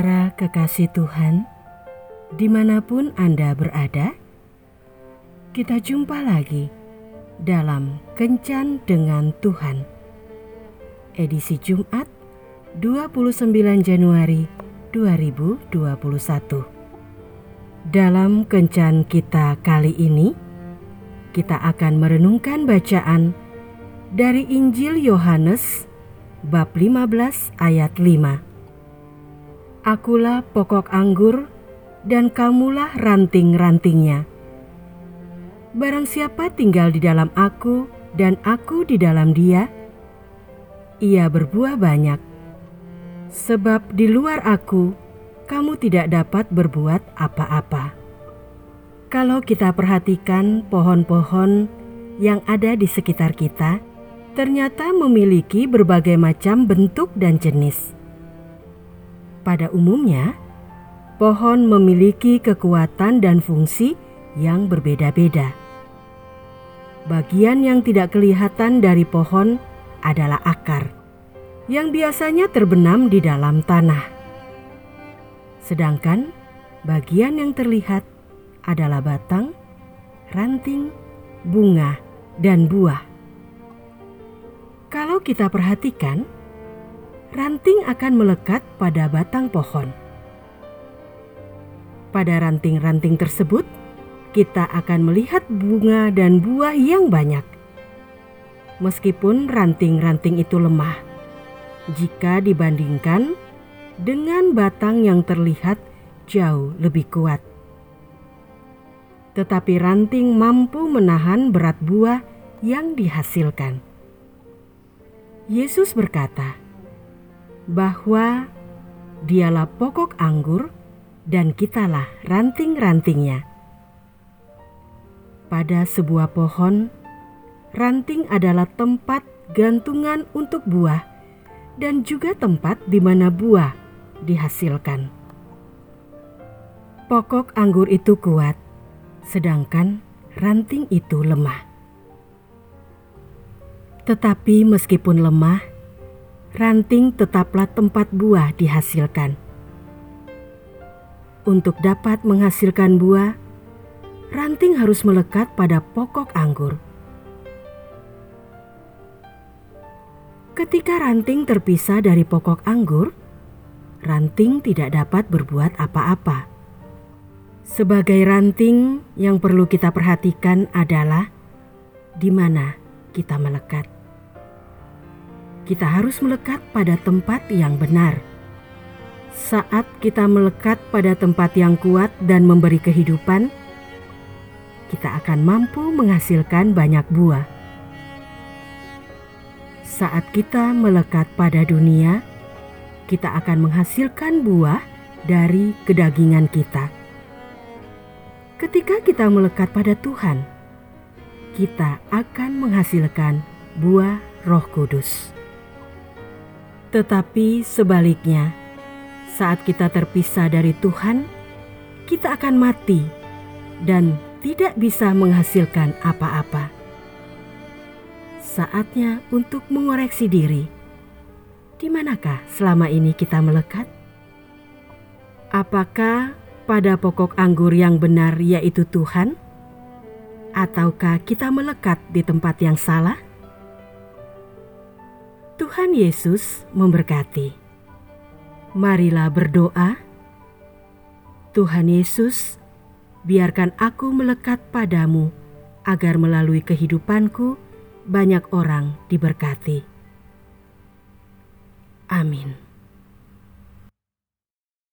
Para kekasih Tuhan, di mana pun Anda berada, kita jumpa lagi dalam Kencan dengan Tuhan. Edisi Jumat 29 Januari 2021. Dalam Kencan kita kali ini, kita akan merenungkan bacaan dari Injil Yohanes bab 15 ayat 5 Akulah pokok anggur dan kamulah ranting-rantingnya. Barang siapa tinggal di dalam aku dan aku di dalam dia, ia berbuah banyak. Sebab di luar aku, kamu tidak dapat berbuat apa-apa. Kalau kita perhatikan pohon-pohon yang ada di sekitar kita, ternyata memiliki berbagai macam bentuk dan jenis pada umumnya, pohon memiliki kekuatan dan fungsi yang berbeda-beda. Bagian yang tidak kelihatan dari pohon adalah akar, yang biasanya terbenam di dalam tanah. Sedangkan bagian yang terlihat adalah batang, ranting, bunga, dan buah. Kalau kita perhatikan, ranting akan melekat pada batang pohon. Pada ranting-ranting tersebut, kita akan melihat bunga dan buah yang banyak. Meskipun ranting-ranting itu lemah, jika dibandingkan dengan batang yang terlihat jauh lebih kuat. Tetapi ranting mampu menahan berat buah yang dihasilkan. Yesus berkata, bahwa dialah pokok anggur dan kitalah ranting-rantingnya. Pada sebuah pohon, ranting adalah tempat gantungan untuk buah dan juga tempat di mana buah dihasilkan. Pokok anggur itu kuat, sedangkan ranting itu lemah. Tetapi meskipun lemah, ranting tetaplah tempat buah dihasilkan. Untuk dapat menghasilkan buah, ranting harus melekat pada pokok anggur. Ketika ranting terpisah dari pokok anggur, ranting tidak dapat berbuat apa-apa. Sebagai ranting, yang perlu kita perhatikan adalah di mana kita melekat kita harus melekat pada tempat yang benar. Saat kita melekat pada tempat yang kuat dan memberi kehidupan, kita akan mampu menghasilkan banyak buah. Saat kita melekat pada dunia, kita akan menghasilkan buah dari kedagingan kita. Ketika kita melekat pada Tuhan, kita akan menghasilkan buah Roh Kudus. Tetapi sebaliknya, saat kita terpisah dari Tuhan, kita akan mati dan tidak bisa menghasilkan apa-apa. Saatnya untuk mengoreksi diri. Di manakah selama ini kita melekat? Apakah pada pokok anggur yang benar, yaitu Tuhan, ataukah kita melekat di tempat yang salah? Tuhan Yesus memberkati. Marilah berdoa. Tuhan Yesus, biarkan aku melekat padamu agar melalui kehidupanku banyak orang diberkati. Amin.